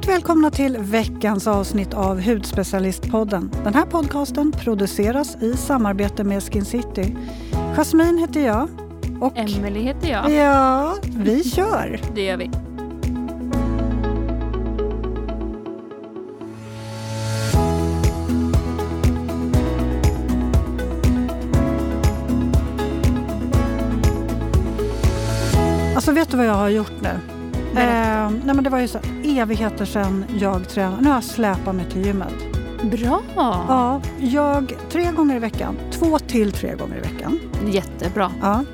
Varmt välkomna till veckans avsnitt av Hudspecialistpodden. Den här podcasten produceras i samarbete med Skin City. Jasmine heter jag. Och Emelie heter jag. Ja, vi kör. Det gör vi. Alltså vet du vad jag har gjort nu? Eh, nej men det var ju så evigheter sedan jag tränade. Nu har jag släpat mig till gymmet. Bra! Ja, jag tre gånger i veckan. Två till tre gånger i veckan. Jättebra. Ja,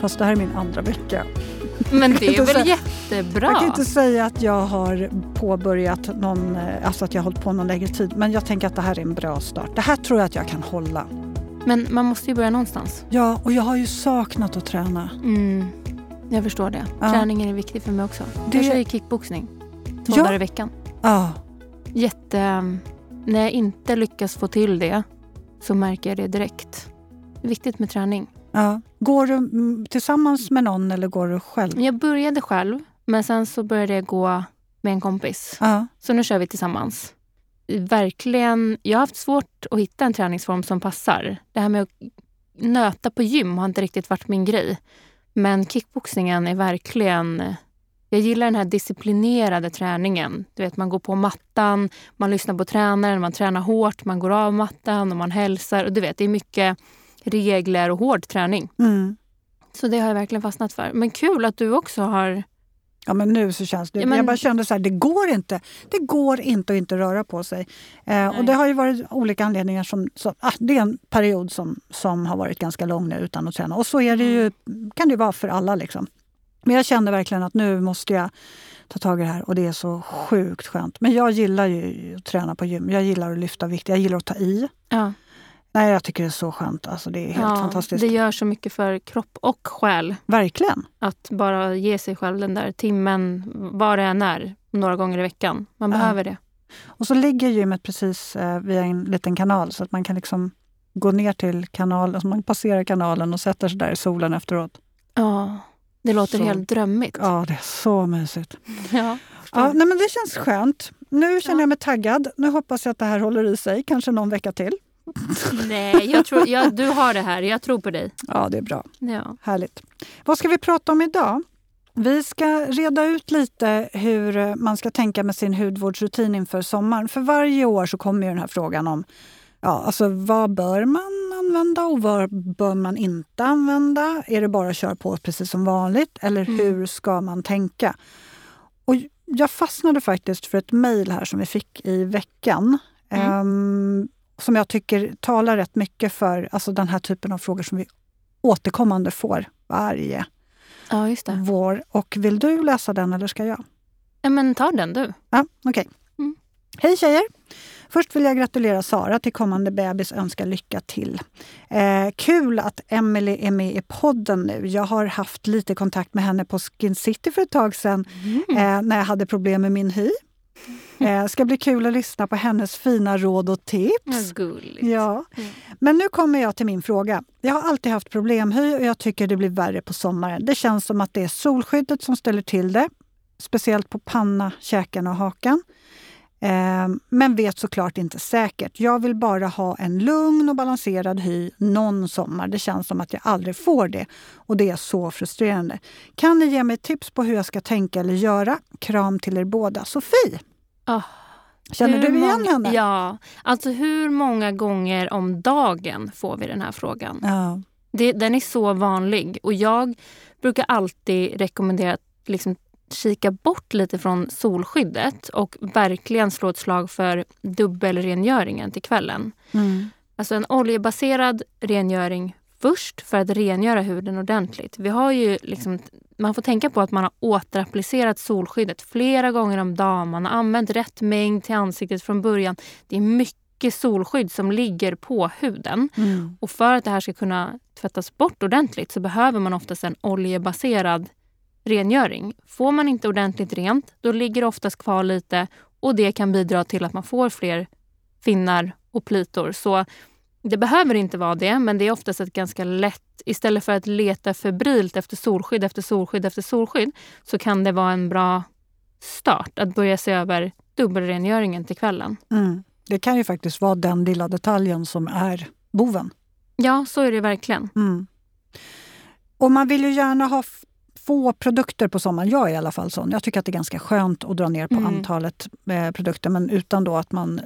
fast det här är min andra vecka. Men det är väl jättebra? Jag kan inte säga att jag har påbörjat någon, eh, alltså att jag har hållit på någon längre tid. Men jag tänker att det här är en bra start. Det här tror jag att jag kan hålla. Men man måste ju börja någonstans. Ja, och jag har ju saknat att träna. Mm. Jag förstår det. Ja. Träningen är viktig för mig också. Det... Jag kör ju kickboxning två ja. dagar i veckan. Ja. Jätte... När jag inte lyckas få till det så märker jag det direkt. Det är viktigt med träning. Ja. Går du tillsammans med någon eller går du själv? Jag började själv, men sen så började jag gå med en kompis. Ja. Så nu kör vi tillsammans. Verkligen, jag har haft svårt att hitta en träningsform som passar. Det här med att nöta på gym har inte riktigt varit min grej. Men kickboxningen är verkligen... Jag gillar den här disciplinerade träningen. Du vet, man går på mattan, man lyssnar på tränaren, man tränar hårt, man går av mattan och man hälsar. Och du vet, det är mycket regler och hård träning. Mm. Så det har jag verkligen fastnat för. Men kul att du också har Ja men nu så känns det... Ja, men... Jag bara kände så här, det går inte. Det går inte att inte röra på sig. Eh, och det har ju varit olika anledningar. som, som ah, Det är en period som, som har varit ganska lång nu utan att träna. Och så är det ju, kan det vara för alla. Liksom. Men jag kände verkligen att nu måste jag ta tag i det här och det är så sjukt skönt. Men jag gillar ju att träna på gym. Jag gillar att lyfta vikt. Jag gillar att ta i. Ja. Nej, jag tycker det är så skönt. Alltså, det är helt ja, fantastiskt. Det gör så mycket för kropp och själ. Verkligen. Att bara ge sig själv den där timmen, vad det än är, några gånger i veckan. Man ja. behöver det. Och så ligger gymmet precis eh, via en liten kanal så att man kan liksom gå ner till kanalen, alltså man passerar kanalen och sätter sig där i solen efteråt. Ja, det låter så, helt drömmigt. Ja, det är så mysigt. Ja, ja, nej, men det känns skönt. Nu känner ja. jag mig taggad. Nu hoppas jag att det här håller i sig, kanske någon vecka till. Nej, jag tror, jag, du har det här. Jag tror på dig. Ja, det är bra. Ja. Härligt. Vad ska vi prata om idag? Vi ska reda ut lite hur man ska tänka med sin hudvårdsrutin inför sommaren. För varje år så kommer den här frågan om ja, alltså vad bör man använda och vad bör man inte använda? Är det bara att köra på precis som vanligt eller mm. hur ska man tänka? Och jag fastnade faktiskt för ett mejl här som vi fick i veckan. Mm. Um, som jag tycker talar rätt mycket för alltså den här typen av frågor som vi återkommande får varje ja, just det. vår. Och vill du läsa den eller ska jag? Ja, men ta den du. Ja, okay. Mm. Hej tjejer! Först vill jag gratulera Sara till kommande bebis och önska lycka till. Eh, kul att Emily är med i podden nu. Jag har haft lite kontakt med henne på Skin City för ett tag sedan mm. eh, när jag hade problem med min hy. Eh, ska bli kul att lyssna på hennes fina råd och tips. Gulligt. Ja. Mm. Men nu kommer jag till min fråga. Jag har alltid haft problemhy och jag tycker det blir värre på sommaren. Det känns som att det är solskyddet som ställer till det. Speciellt på panna, käken och hakan. Eh, men vet såklart inte säkert. Jag vill bara ha en lugn och balanserad hy någon sommar. Det känns som att jag aldrig får det och det är så frustrerande. Kan ni ge mig tips på hur jag ska tänka eller göra? Kram till er båda. Sofie! Oh, Känner du igen många, henne? Ja. Alltså hur många gånger om dagen får vi den här frågan? Ja. Det, den är så vanlig och jag brukar alltid rekommendera att liksom kika bort lite från solskyddet och verkligen slå ett slag för dubbelrengöringen till kvällen. Mm. Alltså en oljebaserad rengöring först för att rengöra huden ordentligt. Vi har ju liksom, man får tänka på att man har återapplicerat solskyddet flera gånger om dagen. Man har använt rätt mängd till ansiktet från början. Det är mycket solskydd som ligger på huden. Mm. Och för att det här ska kunna tvättas bort ordentligt så behöver man oftast en oljebaserad rengöring. Får man inte ordentligt rent, då ligger det oftast kvar lite och det kan bidra till att man får fler finnar och plitor. Så det behöver inte vara det, men det är oftast ett ganska lätt... Istället för att leta febrilt efter solskydd efter solskydd efter solskydd så kan det vara en bra start att börja se över dubbelrengöringen till kvällen. Mm. Det kan ju faktiskt vara den lilla detaljen som är boven. Ja, så är det verkligen. Mm. Och man vill ju gärna ha få produkter på sommaren. Jag är i alla fall sån. Jag tycker att det är ganska skönt att dra ner på mm. antalet eh, produkter men utan då att man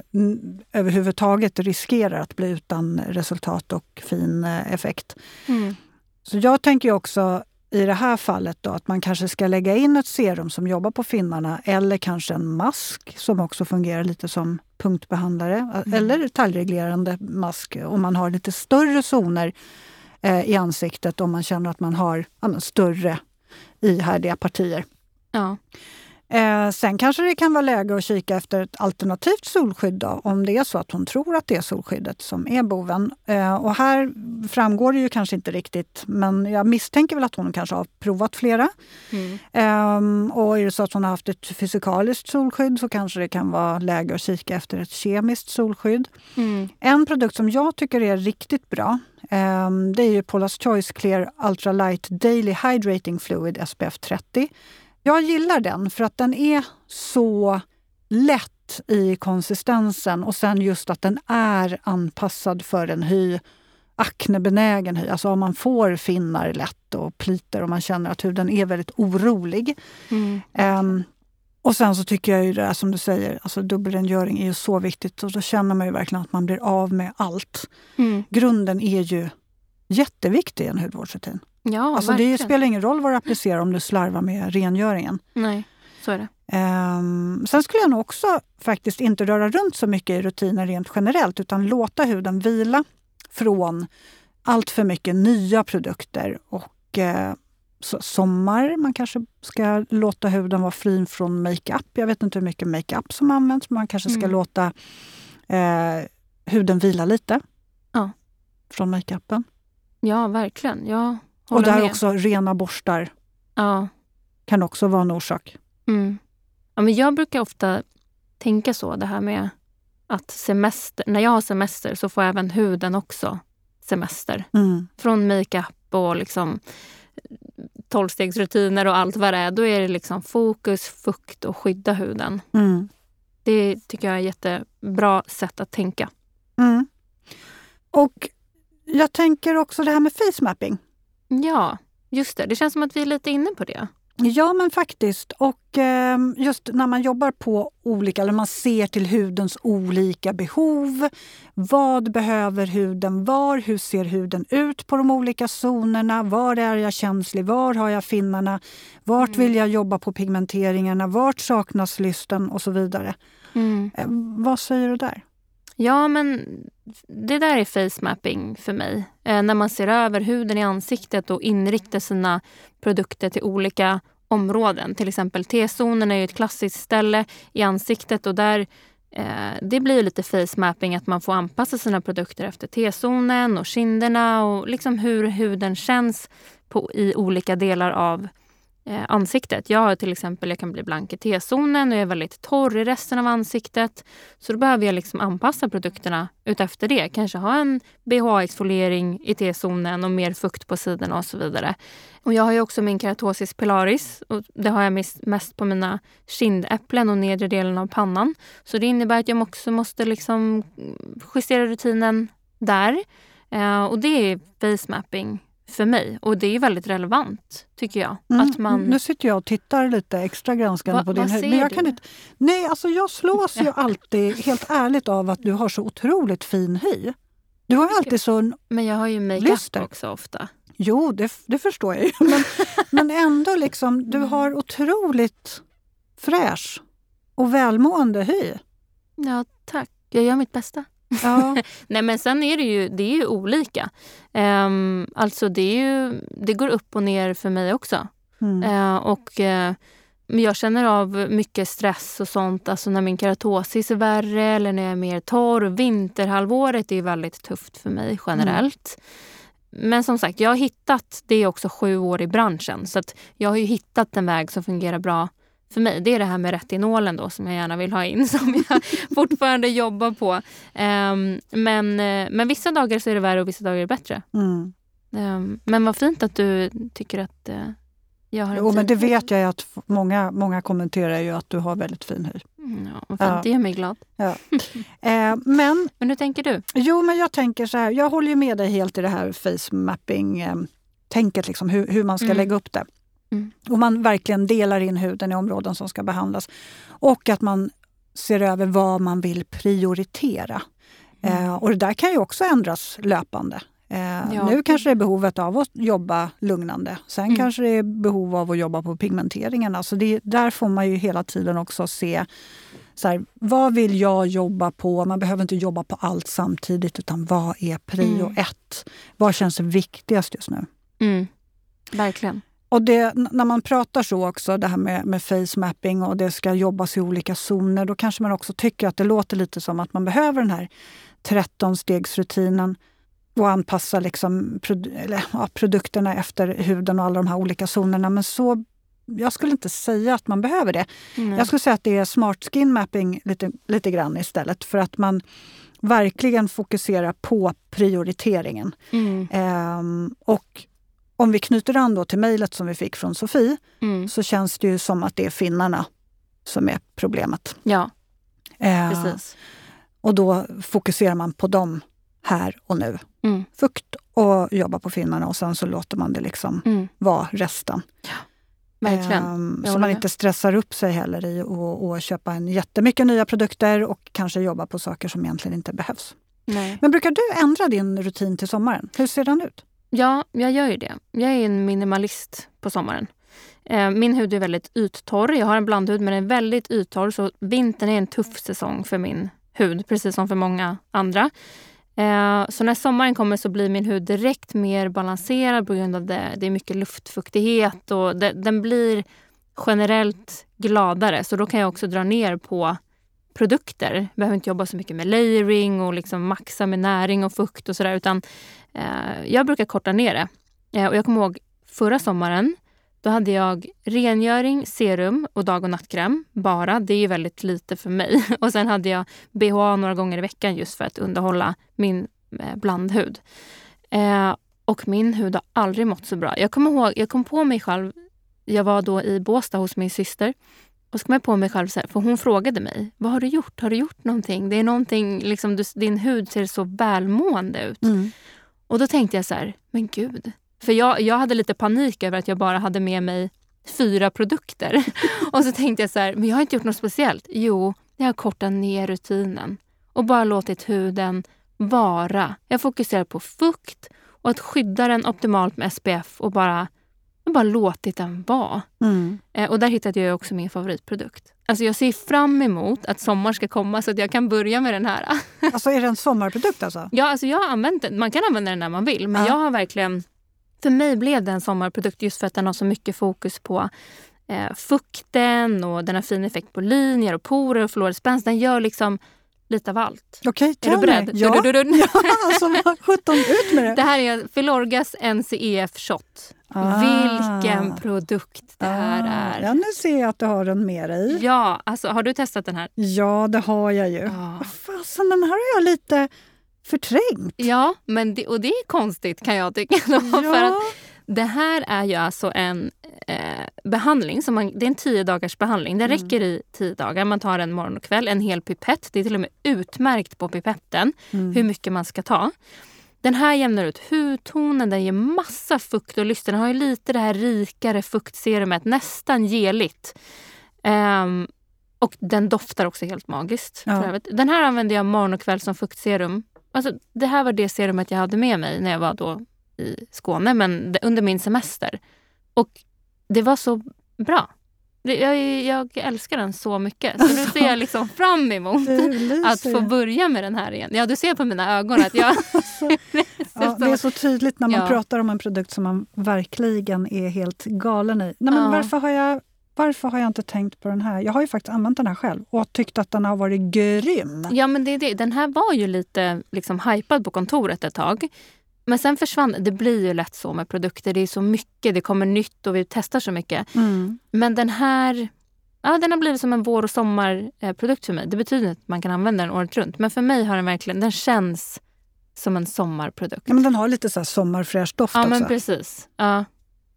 överhuvudtaget riskerar att bli utan resultat och fin eh, effekt. Mm. Så jag tänker också i det här fallet då att man kanske ska lägga in ett serum som jobbar på finnarna eller kanske en mask som också fungerar lite som punktbehandlare mm. eller detaljreglerande mask om man har lite större zoner eh, i ansiktet om man känner att man har ja, större ihärdiga partier. Ja. Eh, sen kanske det kan vara läge att kika efter ett alternativt solskydd då, om det är så att hon tror att det är solskyddet som är boven. Eh, och här framgår det ju kanske inte riktigt, men jag misstänker väl att hon kanske har provat flera. Mm. Eh, och är det så att hon har haft ett fysikaliskt solskydd så kanske det kan vara läge att kika efter ett kemiskt solskydd. Mm. En produkt som jag tycker är riktigt bra det är ju Paula's Choice Clear Ultra Light Daily Hydrating Fluid SPF 30 jag gillar den för att den är så lätt i konsistensen och sen just att den är anpassad för en hy aknebenägen hy. Alltså om man får finnar lätt och pliter och man känner att huden är väldigt orolig. Mm. Um, och sen så tycker jag ju det som du säger, alltså dubbelrengöring är ju så viktigt och då känner man ju verkligen att man blir av med allt. Mm. Grunden är ju jätteviktig i en hudvårdsrutin. Ja, alltså det spelar ingen roll vad du applicerar om du slarvar med rengöringen. Nej, så är det. Um, sen skulle jag nog också faktiskt inte röra runt så mycket i rutiner rent generellt utan låta huden vila från allt för mycket nya produkter. Och uh, sommar, man kanske ska låta huden vara fri från makeup. Jag vet inte hur mycket makeup som används, men man kanske ska mm. låta uh, huden vila lite ja. från makeupen. Ja, verkligen. Ja, och där med. också rena borstar ja. kan också vara en orsak. Mm. Ja, men jag brukar ofta tänka så, det här med att semester, när jag har semester så får även huden också semester. Mm. Från makeup och liksom tolvstegsrutiner och allt vad det är. Då är det liksom fokus, fukt och skydda huden. Mm. Det tycker jag är ett jättebra sätt att tänka. Mm. Och jag tänker också det här med face mapping. Ja, just det. Det känns som att vi är lite inne på det. Ja, men faktiskt. Och eh, just när man jobbar på olika, eller man ser till hudens olika behov. Vad behöver huden var? Hur ser huden ut på de olika zonerna? Var är jag känslig? Var har jag finnarna? Vart mm. vill jag jobba på pigmenteringarna? Vart saknas lysten? Och så vidare. Mm. Eh, vad säger du där? Ja, men det där är face mapping för mig. Eh, när man ser över huden i ansiktet och inriktar sina produkter till olika områden. Till exempel T-zonen är ju ett klassiskt ställe i ansiktet och där eh, det blir lite face mapping att man får anpassa sina produkter efter T-zonen och kinderna och liksom hur huden känns på, i olika delar av eh, ansiktet. Jag har till exempel, jag kan bli blank i T-zonen och jag är väldigt torr i resten av ansiktet. Så då behöver jag liksom anpassa produkterna utefter det. Kanske ha en BHA-exfoliering i T-zonen och mer fukt på sidorna och så vidare. Och jag har ju också min keratosis pilaris och det har jag mest på mina kindäpplen och nedre delen av pannan. Så det innebär att jag också måste liksom justera rutinen där. Uh, och det är face mapping för mig. Och det är väldigt relevant, tycker jag. Mm. Att man... Nu sitter jag och tittar lite extra granskande Va, på din. Men jag kan inte... Nej, alltså jag slås ju alltid, helt ärligt, av att du har så otroligt fin hy. Du har alltid så Men jag har ju makeup också ofta. Jo, det, det förstår jag ju. Men, men ändå, liksom, du mm. har otroligt fräsch och välmående hy. Ja, tack. Jag gör mitt bästa. Ja. Nej men sen är det ju, det är ju olika. Um, alltså det, är ju, det går upp och ner för mig också. Mm. Uh, och uh, jag känner av mycket stress och sånt, alltså när min keratosis är värre eller när jag är mer torr. Vinterhalvåret är väldigt tufft för mig generellt. Mm. Men som sagt, jag har hittat, det är också sju år i branschen, så att jag har ju hittat en väg som fungerar bra för mig. Det är det här med retinolen då som jag gärna vill ha in som jag fortfarande jobbar på. Um, men, eh, men vissa dagar så är det värre och vissa dagar är det bättre. Mm. Um, men vad fint att du tycker att uh, Jag har en Jo, men det vet jag att många, många kommenterar ju att du har väldigt fin hy. Mm, Ja, vad fint. Ja. Det gör mig glad. Eh, men Men hur tänker du? Jo, men jag tänker så här. Jag håller ju med dig helt i det här face mapping-tänket, liksom, hur, hur man ska Mm. lägga upp det. Mm. Och man verkligen delar in huden i områden som ska behandlas. Och att man ser över vad man vill prioritera. Mm. Eh, och det där kan ju också ändras löpande. Eh, Ja. Nu kanske det är behovet av att jobba lugnande. Sen Mm. kanske det är behov av att jobba på pigmenteringen. Alltså det, där får man ju hela tiden också se så här, vad vill jag jobba på? Man behöver inte jobba på allt samtidigt utan vad är prio Mm. ett? Vad känns viktigast just nu? Mm. Verkligen. Och det, när man pratar så också, det här med, med face mapping och det ska jobbas i olika zoner, då kanske man också tycker att det låter lite som att man behöver den här 13-stegsrutinen och anpassa liksom prod, eller, ja, produkterna efter huden och alla de här olika zonerna. Men så, jag skulle inte säga att man behöver det. Mm. Jag skulle säga att det är smart skin mapping lite, lite grann istället för att man verkligen fokuserar på prioriteringen. Mm. Ehm, och om vi knyter an då till mejlet som vi fick från Sofie Mm. så känns det ju som att det är finnarna som är problemet. Ja, Ehm, precis. och då fokuserar man på dem här och nu. Mm. Fukt och jobba på finnarna och sen så låter man det liksom Mm. vara resten. Verkligen. Ehm, Jag så man inte stressar upp sig heller i att att köpa en jättemycket nya produkter och kanske jobba på saker som egentligen inte behövs. Nej. Men brukar du ändra din rutin till sommaren? Hur ser den ut? Ja, jag gör ju det. Jag är en minimalist på sommaren. Eh, min hud är väldigt yttorr. Jag har en blandhud men den är väldigt yttorr så vintern är en tuff säsong för min hud, precis som för många andra. Eh, så när sommaren kommer så blir min hud direkt mer balanserad på grund av det. Det är mycket luftfuktighet och det, den blir generellt gladare. Så då kan jag också dra ner på produkter. Behöver inte jobba så mycket med layering och liksom maxa med näring och fukt och sådär. Utan Eh, jag brukar korta ner det. Eh, och jag kommer ihåg förra sommaren. Då hade jag rengöring, serum och dag och nattkräm bara. Det är ju väldigt lite för mig. Och sen hade jag BHA några gånger i veckan just för att underhålla min eh, blandhud. Eh, och min hud har aldrig mått så bra. Jag kommer ihåg, jag kom på mig själv. Jag var då i Båstad hos min syster. Och så kom jag på mig själv, så här, för hon frågade mig. Vad har du gjort? Har du gjort någonting? Det är någonting, liksom, du, din hud ser så välmående ut. Mm. Och då tänkte jag så här, men gud. För jag, jag hade lite panik över att jag bara hade med mig fyra produkter. och så tänkte jag så här, men jag har inte gjort något speciellt. Jo, jag har kortat ner rutinen och bara låtit huden vara. Jag fokuserar på fukt och att skydda den optimalt med SPF och bara, bara låtit den vara. Mm. Eh, och där hittade jag också min favoritprodukt. Alltså jag ser fram emot att sommar ska komma så att jag kan börja med den här. Alltså är det en sommarprodukt alltså? Ja, alltså jag har använt den. Man kan använda den när man vill, men Ja. jag har verkligen... För mig blev det en sommarprodukt just för att den har så mycket fokus på eh, fukten och den har fin effekt på linjer och porer och förlorad spänst. Den gör liksom lite av allt. Okej, Är tell du beredd? Ja. Du-du-du-du. ja, alltså vad sjutton, ut med det! Det här är Filorgas NCEF Shot. Ah. Vilken produkt det här Ah, är. Ja, nu ser jag att du har den med dig. Ja, alltså har du testat den här? Ja, det har jag ju. Ja. Vad fasen, den här har jag lite förträngt. Ja, men det, och det är konstigt kan jag tycka. Då, För att det här är ju alltså en eh, behandling. Som man, det är en tio dagars behandling. Den Mm. räcker i tio dagar. Man tar en morgon och kväll. En hel pipett. Det är till och med utmärkt på pipetten Mm. hur mycket man ska ta. Den här jämnar ut hudtonen, den ger massa fukt och lyster. Den har ju lite det här rikare fuktserumet, nästan geligt. Ehm, och den doftar också helt magiskt. Ja. Den här använder jag morgon och kväll som fuktserum. Alltså, det här var det serumet jag hade med mig när jag var då i Skåne, men under min semester. Och det var så bra. Jag, jag älskar den så mycket. Så nu ser jag liksom fram emot att få börja med den här igen. Ja, du ser på mina ögon att jag... Ja, det är så tydligt när man Ja. pratar om en produkt som man verkligen är helt galen i. Nej, men Ja. varför, har jag, varför har jag inte tänkt på den här? Jag har ju faktiskt använt den här själv och tyckt att den har varit grym. Ja, men det det. Den här var ju lite liksom hypad på kontoret ett tag. Men sen försvann det. blir ju lätt så med produkter. Det är så mycket, det kommer nytt och vi testar så mycket. Mm. Men den här ja, den har blivit som en vår och sommarprodukt för mig. Det betyder att man kan använda den året runt. Men för mig har den verkligen, den känns som en sommarprodukt. Ja, men den har lite så här sommarfräsch doft Ja, också. men precis. Ja.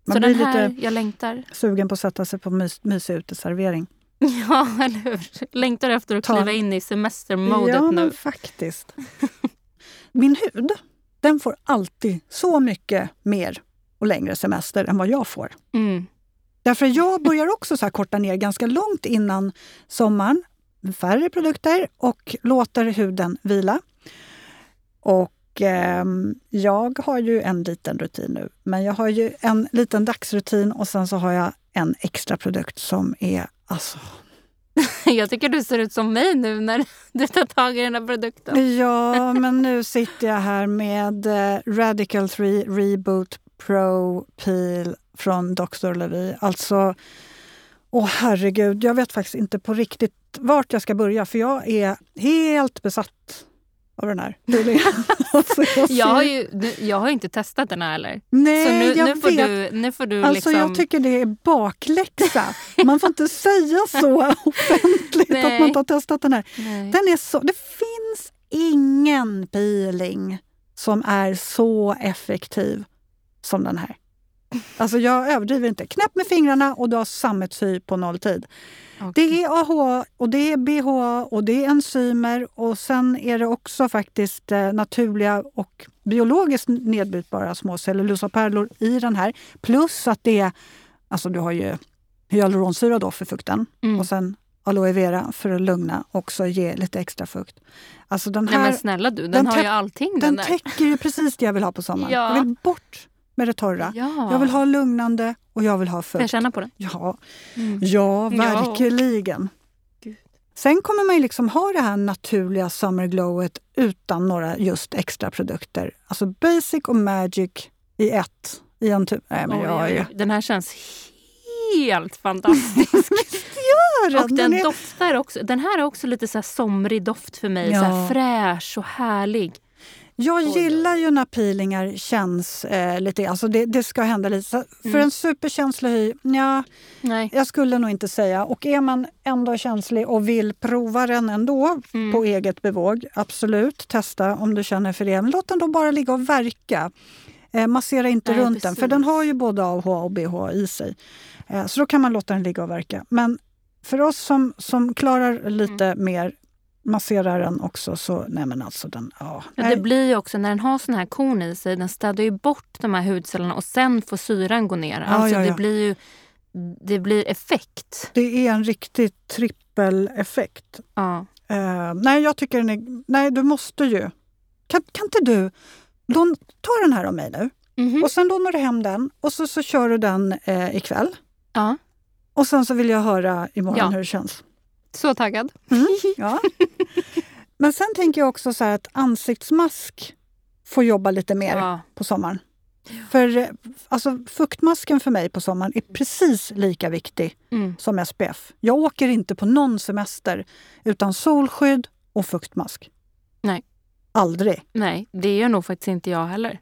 Man så blir den här, lite jag längtar. sugen på att sätta sig på mys, mysig uteservering. Ja, eller hur? Längtar efter att Ta- kliva in i semestermodet ja, nu. men faktiskt. Min hud, den får alltid så mycket mer och längre semester än vad jag får. Mm. Därför jag börjar också så korta ner ganska långt innan sommaren. Färre produkter och låter huden vila. Och ehm, jag har ju en liten rutin nu. Men jag har ju en liten dagsrutin och sen så har jag en extra produkt som är alltså... Jag tycker du ser ut som mig nu när du tar tag i den här produkten. Ja, men nu sitter jag här med eh, Radical 3 Reboot Pro Peel från Dr. Levy. Alltså, åh herregud, jag vet faktiskt inte på riktigt vart jag ska börja för jag är helt besatt av den här. jag har ju jag har ju inte testat den här heller. Nej, Så nu, jag nu, får vet. du, nu får du Alltså liksom... jag tycker det är bakläxa. Man får inte säga så offentligt att Nej. man inte har testat den här. Nej. Den är så, det finns ingen peeling som är så effektiv som den här. Alltså jag överdriver inte. Knäpp med fingrarna och du har sammetshy på nolltid. Okej. Det är AHA och det är BHA och det är enzymer och sen är det också faktiskt eh, naturliga och biologiskt nedbrytbara små cellulosapärlor i den här. Plus att det är, alltså du har ju hyaluronsyra då för fukten Mm. och sen aloe vera för att lugna och också ge lite extra fukt. Alltså den Nej här, men snälla du, den, den har ju allting den, den där. täcker ju precis det jag vill ha på sommaren. Ja. Jag vill bort med det torra. Ja. Jag vill ha lugnande och jag vill ha Får jag fukt. känna på den? Ja, Mm. ja, Ja. verkligen. Gud. Sen kommer man ju liksom ha det här naturliga summer glowet utan några just extra produkter. Alltså basic och magic i ett. I en typ. Nej, men Oj, jag är. Den här känns helt fantastisk. Gör Och den? den är... doftar också. Den här är också lite så här somrig doft för mig. Ja. Så fräsch och härlig. Jag gillar ju när peelingar känns eh, lite... Alltså det, det ska hända lite. Så För Mm. en superkänslig hy, ja, Nej. jag skulle nog inte säga. Och är man ändå känslig och vill prova den ändå Mm. på eget bevåg, absolut, testa om du känner för det. Men låt den då bara ligga och verka. Eh, massera inte Nej, runt den, för precis. den har ju både AHA och BHA i sig. Eh, så då kan man låta den ligga och verka. Men för oss som, som klarar lite Mm. mer, masserar den också, så nej men alltså den... Ja, Ja, det blir ju också, när den har sån här korn i sig, den städar ju bort de här hudcellerna och sen får syran gå ner. Alltså ja, ja. det blir ju det blir effekt. Det är en riktig trippeleffekt. Ja. Eh, nej, jag tycker den är... Nej, du måste ju... Kan, kan inte du lån, ta den här av mig nu Mhm. och sen lånar du hem den och så, så kör du den eh, ikväll. ja. Och sen så vill jag höra imorgon Ja. hur det känns. Så taggad. Mm, ja. Men sen tänker jag också så här att ansiktsmask får jobba lite mer Ja. på sommaren. För eh, alltså, fuktmasken för mig på sommaren är precis lika viktig Mm. som SPF. Jag åker inte på någon semester utan solskydd och fuktmask. Nej. Aldrig. Nej, det gör nog faktiskt inte jag heller.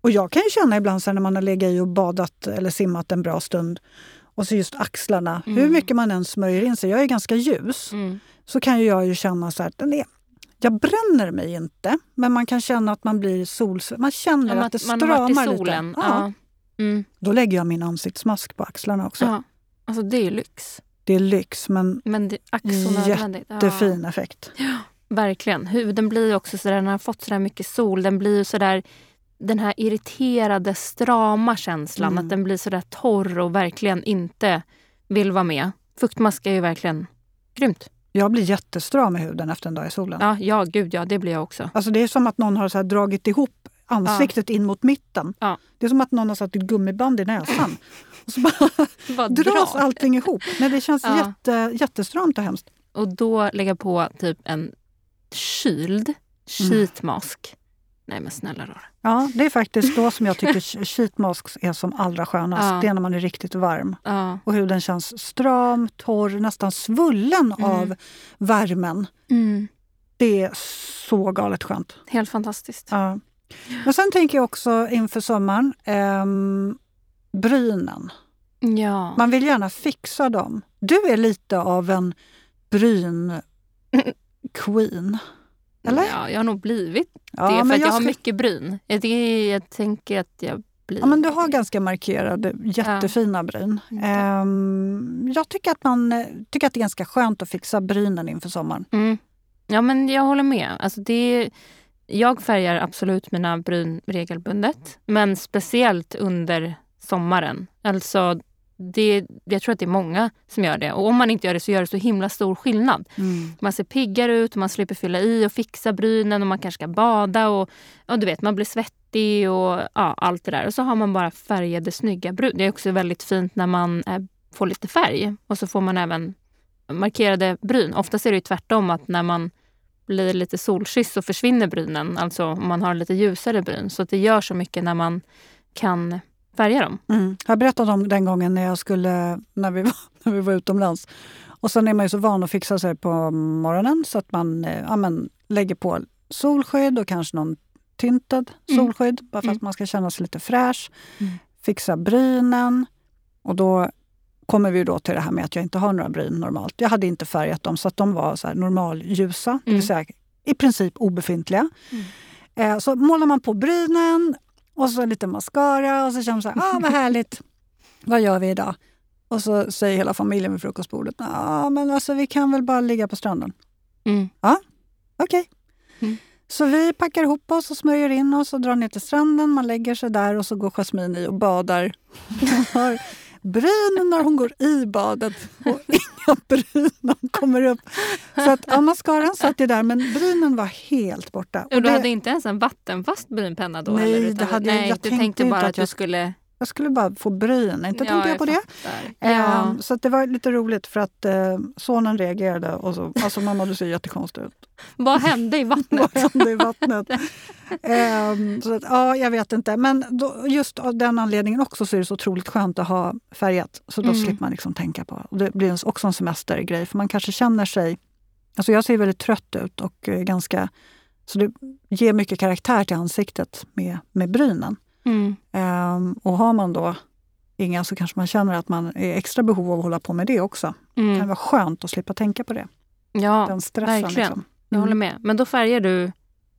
Och jag kan ju känna ibland så när man har legat i och badat eller simmat en bra stund och så just axlarna, Mm. hur mycket man än smörjer in sig, jag är ganska ljus, Mm. så kan ju jag ju känna så här, den är, jag bränner mig inte, men man kan känna att man blir solsvett. Man känner Ja, man, att det stramar lite. Ja. Mm. Då lägger jag min ansiktsmask på axlarna också. Ja. Alltså det är ju lyx. Det är lyx, men Men det så jättefin effekt. Verkligen. Huden blir också sådär, den har fått sådär mycket sol, den blir ju sådär den här irriterade, strama känslan. Mm. Att den blir sådär torr och verkligen inte vill vara med. Fuktmask är ju verkligen grymt. Jag blir jättestram i huden efter en dag i solen. Ja, ja gud ja, det blir jag också. Alltså det är som att någon har så dragit ihop ansiktet in mot mitten. Ja. Det är som att någon har satt ett gummiband i näsan. Och så bara dras dra. allting ihop. Nej, det känns Ja. jätte, jättestramt och hemskt. Och då lägga på typ en kyld sheet mask. Nej men snälla rara. Ja, det är faktiskt då som jag tycker sheet masks är som allra skönast. Ja. Det är när man är riktigt varm. Ja. Och huden känns stram, torr, nästan svullen Mm. av värmen. Mm. Det är så galet skönt. Helt fantastiskt. Ja. Men sen tänker jag också inför sommaren, ehm, brynen. Ja. Man vill gärna fixa dem. Du är lite av en bryn-queen. Eller? Ja, jag har nog blivit Ja, det för att jag, har ska- mycket bryn. Jag, det, jag tänker att jag blir... Ja, men du har ganska markerade, jättefina ja. bryn. Um, jag tycker att, man, tycker att det är ganska skönt att fixa brynen inför sommaren. Mm. Ja, men jag håller med. Alltså det, jag färgar absolut mina bryn regelbundet, men speciellt under sommaren. Alltså det, jag tror att det är många som gör det. Och om man inte gör det så gör det så himla stor skillnad. Mm. Man ser piggare ut, man slipper fylla i och fixa brynen och man kanske ska bada. Och, och du vet, Man blir svettig och ja, allt det där. Och så har man bara färgade snygga bryn. Det är också väldigt fint när man äh, får lite färg. Och så får man även markerade bryn. Oftast är det tvärtom att när man blir lite solkysst så försvinner brynen. Alltså om man har lite ljusare bryn. Så det gör så mycket när man kan färga dem. Mm. Jag berättade om den gången när, jag skulle, när, vi var, när vi var utomlands. Och sen är man ju så van att fixa sig på morgonen så att man eh, ja, men, lägger på solskydd och kanske någon tintad mm. solskydd mm. bara för att mm. man ska känna sig lite fräsch. Mm. Fixa brynen. Och då kommer vi då till det här med att jag inte har några bryn normalt. Jag hade inte färgat dem så att de var så här normalljusa, mm. det vill säga i princip obefintliga. Mm. Eh, så målar man på brynen och så lite mascara och så känner man så här, ah, vad härligt. vad gör vi idag? Och så säger hela familjen vid frukostbordet, ja men alltså vi kan väl bara ligga på stranden. Mm. Ja, okej. Okay. Mm. Så vi packar ihop oss och smörjer in oss och drar ner till stranden. Man lägger sig där och så går Jasmine i och badar. bryn när hon går i badet och inga bryn när hon kommer upp. Så att ja, mascaran satt ju där men brynen var helt borta. Och, och du det... hade inte ens en vattenfast brynpenna då? Nej, eller? det hade nej, jag, du tänkte bara att, att du skulle jag skulle bara få bryn, inte ja, tänkte jag på jag det. Ja. Um, så det var lite roligt för att uh, sonen reagerade och så, alltså mamma du ser jättekonstig ut. Vad hände i vattnet? Vad hände i vattnet? um, så att, ja, jag vet inte. Men då, just av den anledningen också så är det så otroligt skönt att ha färgat. Så då mm. slipper man liksom tänka på. Och det blir också en semestergrej för man kanske känner sig... Alltså jag ser väldigt trött ut och uh, ganska... Så det ger mycket karaktär till ansiktet med, med brynen. Mm. Um, och har man då inga så kanske man känner att man är extra behov av att hålla på med det också. Mm. Det kan vara skönt att slippa tänka på det. Ja, Den stressen, verkligen. Liksom. Jag håller mm. med. Men då färgar du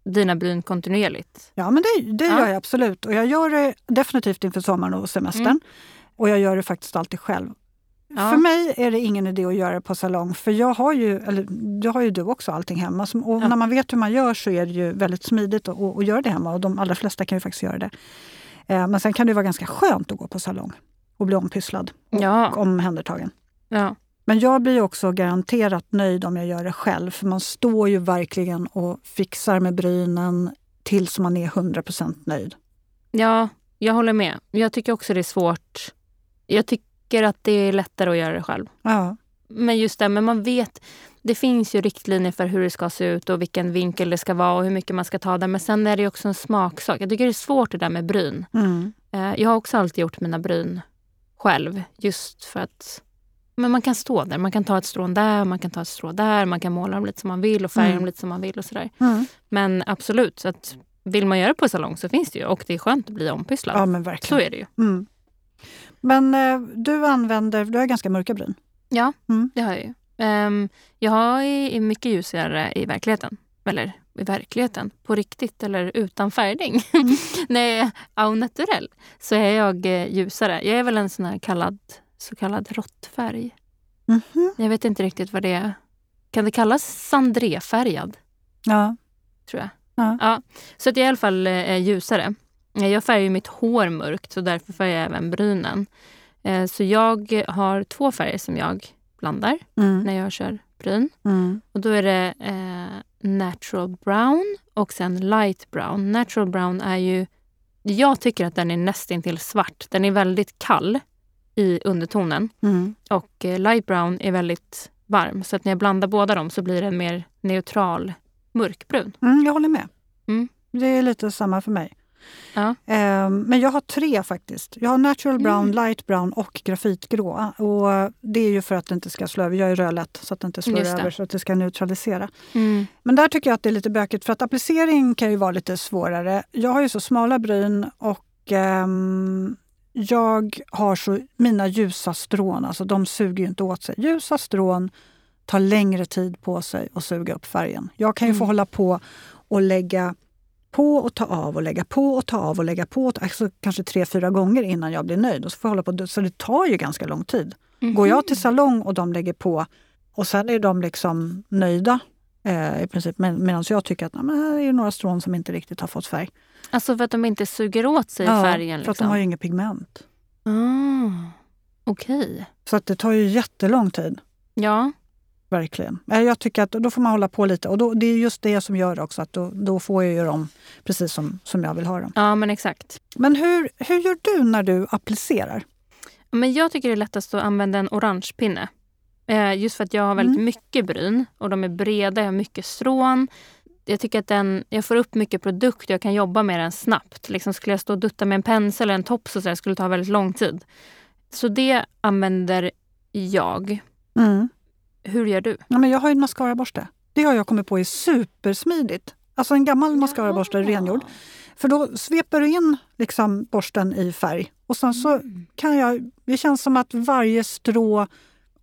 dina bryn kontinuerligt? Ja, men det, det ja. gör jag absolut. Och jag gör det definitivt inför sommaren och semestern. Mm. Och jag gör det faktiskt alltid själv. Ja. För mig är det ingen idé att göra det på salong, för jag har ju, eller det har ju du också, allting hemma. Och ja. när man vet hur man gör så är det ju väldigt smidigt att, att, göra det hemma och de allra flesta kan ju faktiskt göra det. Eh, men sen kan det vara ganska skönt att gå på salong och bli ompysslad och ja. omhändertagen. Ja. Men jag blir också garanterat nöjd om jag gör det själv. För man står ju verkligen och fixar med brynen tills man är 100% nöjd. Ja, jag håller med. Jag tycker också det är svårt. Jag tycker att det är lättare att göra det själv. Ja. Men just det, men man vet. Det finns ju riktlinjer för hur det ska se ut och vilken vinkel det ska vara och hur mycket man ska ta där. Men sen är det också en smaksak. Jag tycker det är svårt det där med bryn. Mm. Eh, jag har också alltid gjort mina bryn själv. Just för att men man kan stå där. Man kan ta ett strån där, man kan ta ett strå där. Man kan måla dem lite som man vill och färga mm. dem lite som man vill. och sådär. Mm. Men absolut, så att vill man göra det på salong så finns det ju. Och det är skönt att bli ompysslad. Ja, men verkligen. Så är det ju. Mm. Men eh, du använder, du har ganska mörka bryn. Ja, mm. det har jag ju. Um, jag har mycket ljusare i verkligheten. Eller i verkligheten, på riktigt eller utan färgning. Mm. När jag är au naturell så är jag eh, ljusare. Jag är väl en sån här kallad, så kallad råttfärg. Mm -hmm. Jag vet inte riktigt vad det är. Kan det kallas sandréfärgad? Ja. Tror jag. Ja. ja. Så att jag i alla fall är eh, ljusare. Jag färgar mitt hår mörkt så därför färgar jag även brynen. Eh, så jag har två färger som jag blandar mm. när jag kör bryn. Mm. Och då är det eh, natural brown och sen light brown. Natural brown är ju... Jag tycker att den är nästintill svart. Den är väldigt kall i undertonen. Mm. Och eh, light brown är väldigt varm. Så att när jag blandar båda dem så blir det en mer neutral mörkbrun. Mm, jag håller med. Mm. Det är lite samma för mig. Ja. Um, men jag har tre faktiskt. Jag har natural brown, mm. light brown och grafitgrå. Och det är ju för att det inte ska slå över. Jag är rödlätt så att det inte slår över så att det ska neutralisera. Mm. Men där tycker jag att det är lite bökigt för att applicering kan ju vara lite svårare. Jag har ju så smala bryn och um, jag har så, mina ljusa strån, alltså de suger ju inte åt sig. Ljusa strån tar längre tid på sig att suga upp färgen. Jag kan ju mm. få hålla på och lägga på och ta av och lägga på och ta av och lägga på. Alltså kanske tre, fyra gånger innan jag blir nöjd. Och så, får hålla på, så det tar ju ganska lång tid. Mhm. Går jag till salong och de lägger på och sen är de liksom nöjda eh, i princip. Men, Medan jag tycker att nej, här är några strån som inte riktigt har fått färg. Alltså för att de inte suger åt sig Ja, färgen? För att de Liksom. har ju inget pigment. ah, Okej. Så att det tar ju jättelång tid. Ja. Verkligen. Eh, Jag tycker att då får man hålla på lite. Och då, det är just det som gör också att då, då får jag ju dem precis som, som jag vill ha dem. ja, men exakt. Men hur, hur gör du när du applicerar? Men jag tycker det är lättast att använda en orange pinne. Eh, just för att jag har väldigt Mm. mycket bryn och de är breda, jag har mycket strån. Jag tycker att den, jag får upp mycket produkt, jag kan jobba med den snabbt. Liksom skulle jag stå och dutta med en pensel eller en tops och så där, skulle det ta väldigt lång tid. Så det använder jag. Mm. Hur gör du? Ja, men jag har ju en mascaraborste. Det har jag kommit på är supersmidigt. Alltså en gammal mascaraborste, rengjord. För då sveper du in liksom borsten i färg och sen så Mm. kan jag... Det känns som att varje strå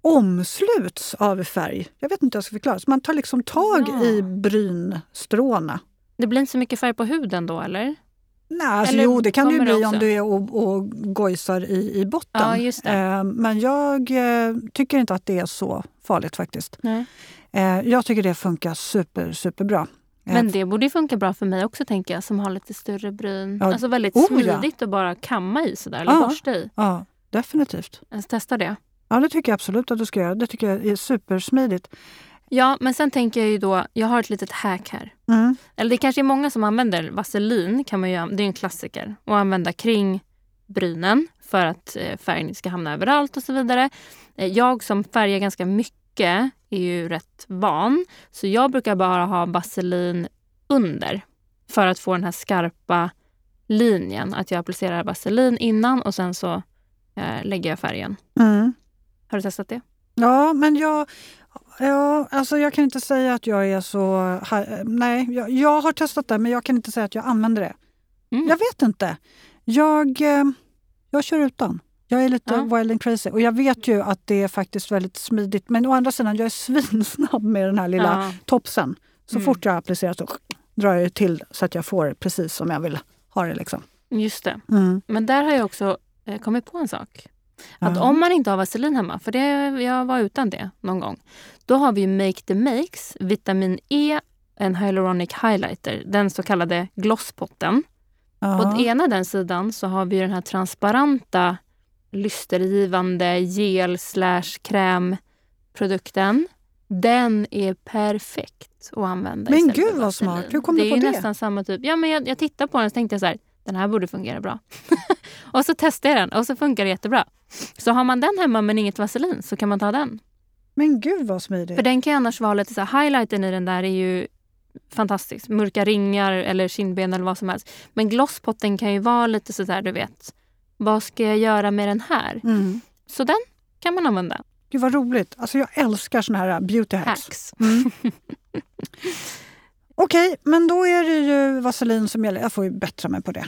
omsluts av färg. Jag vet inte hur jag ska förklara. Så man tar liksom tag Ja. i brynstråna. Det blir inte så mycket färg på huden då eller? Nej, alltså, Eller jo, det kan det ju bli om också? du är och, och gojsar i, i botten. Ja. Eh, men jag eh, tycker inte att det är så farligt faktiskt. Nej. Eh, jag tycker det funkar super, superbra. Eh, Men det borde funka bra för mig också tänker jag som har lite större bryn. Ja, Alltså väldigt oh ja. smidigt att bara kamma i sådär eller Ja. borsta i. Ja, definitivt. Alltså, testa det. Ja, det tycker jag absolut att du ska göra. Det tycker jag är supersmidigt. Ja, men sen tänker jag ju då, jag har ett litet hack här. Mm. Eller det kanske är många som använder vaselin, kan man ju, det är en klassiker, att använda kring brynen för att eh, färgen inte ska hamna överallt och så vidare. Eh, Jag som färgar ganska mycket är ju rätt van, så jag brukar bara ha vaselin under för att få den här skarpa linjen. Att jag applicerar vaselin innan och sen så eh, lägger jag färgen. Mm. Har du testat det? Ja, men jag, ja, alltså jag kan inte säga att jag är så... Nej, jag, jag har testat det, men jag kan inte säga att jag använder det. Mm. Jag vet inte. Jag, eh, jag kör utan. Jag är lite Ja. wild and crazy. Och jag vet ju att det är faktiskt väldigt smidigt. Men å andra sidan, jag är svinsnabb med den här lilla Ja. topsen. Så Mm. fort jag har applicerat så drar jag till så att jag får precis som jag vill ha det. Liksom. Just det. Mm. Men där har jag också eh, kommit på en sak. Att Ja. om man inte har vaselin hemma, för det, jag var utan det någon gång. Då har vi ju Make the Makes, vitamin E, en hyaluronic highlighter, den så kallade glosspotten. Ja. På ena den sidan så har vi den här transparenta lystergivande gel slash krämprodukten. Den är perfekt att använda Men gud, vad smart. Hur kom det du på är ju det? nästan samma typ. Ja, men jag, jag tittade på den och tänkte jag så här, den här borde fungera bra. och så testade jag den och så funkar det jättebra. Så har man den hemma men inget vaselin så kan man ta den. Men gud vad smidigt. För den kan ju annars vara lite så här, highlighten i den där är ju fantastisk. Mörka ringar eller kindben eller vad som helst. Men glosspotten kan ju vara lite så där, du vet. Vad ska jag göra med den här? Mm. Så den kan man använda. Gud vad roligt. Alltså jag älskar såna här beauty hacks. Hacks. Mm. Okej, men då är det ju vaselin som gäller. Jag får ju bättra mig på det.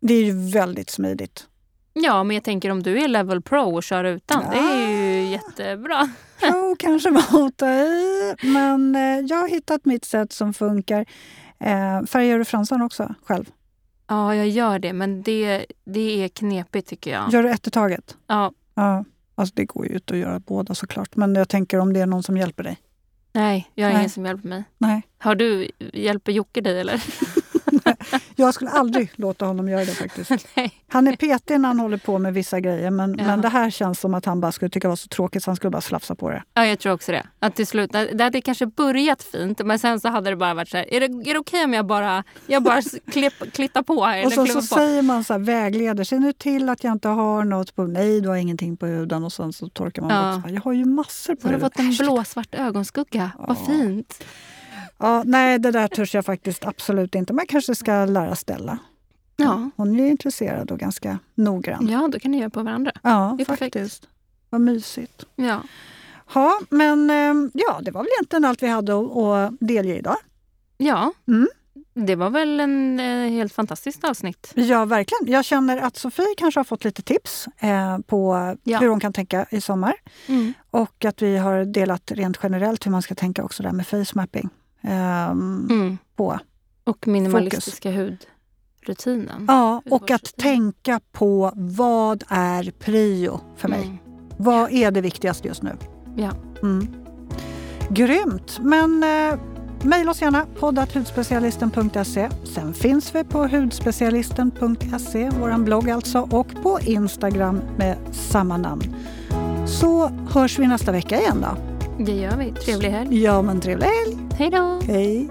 Det är ju väldigt smidigt. Ja, men jag tänker om du är level pro och kör utan. Det är ju jättebra. Pro kanske var att ta i, men eh, jag har hittat mitt sätt som funkar. Eh, färgar du fransarna också själv? Ja, jag gör det, men det, det är knepigt tycker jag. Gör du ett i taget? Ja, Ja. Alltså det går ju ut att göra båda såklart, men jag tänker om det är någon som hjälper dig. nej, jag har Nej. ingen som hjälper mig. Nej, Har du, hjälper Jocke dig eller? jag skulle aldrig låta honom göra det faktiskt. Han är petig när han håller på med vissa grejer men, Ja. men det här känns som att han bara skulle tycka det var så tråkigt så han skulle bara slafsa på det. Ja, jag tror också det. Att till slut, det hade kanske börjat fint men sen så hade det bara varit så här, är det, är det okej om jag bara, jag bara klipp, klittar på här? Och så, så på? säger man så här, vägleder, se nu till att jag inte har något på Nej, du har ingenting på huden och sen så torkar man Ja. bort. så Jag har ju massor på Så har du huden. fått en blåsvart ögonskugga. Vad Ja. fint. Ja, nej, det där törs jag faktiskt absolut inte. Jag kanske ska lära Stella. Ja. Hon är intresserad och ganska noggrann. ja, då kan ni göra på varandra. Ja, perfekt. faktiskt. Vad mysigt. Ja. Ja, men ehm, ja, det var väl egentligen allt vi hade att, att delge idag. ja. Mm. Det var väl en eh, helt fantastiskt avsnitt. Ja, verkligen. Jag känner att Sofie kanske har fått lite tips eh, på Ja. hur hon kan tänka i sommar. Mm. Och att vi har delat rent generellt hur man ska tänka också där med face mapping. Ehm, Mm. på Och minimalistiska hudrutinen. Ja, och att tänka på vad är prio för mig? Mm. Vad är det viktigaste just nu? Ja. Mm. Grymt! Men eh, mejla oss gärna poddathudspecialisten.se. Sen finns vi på hudspecialisten.se, vår blogg alltså, och på Instagram med samma namn. Så hörs vi nästa vecka igen då. Det gör vi. Trevlig helg. Ja, men trevlig helg. Hej då. Hej.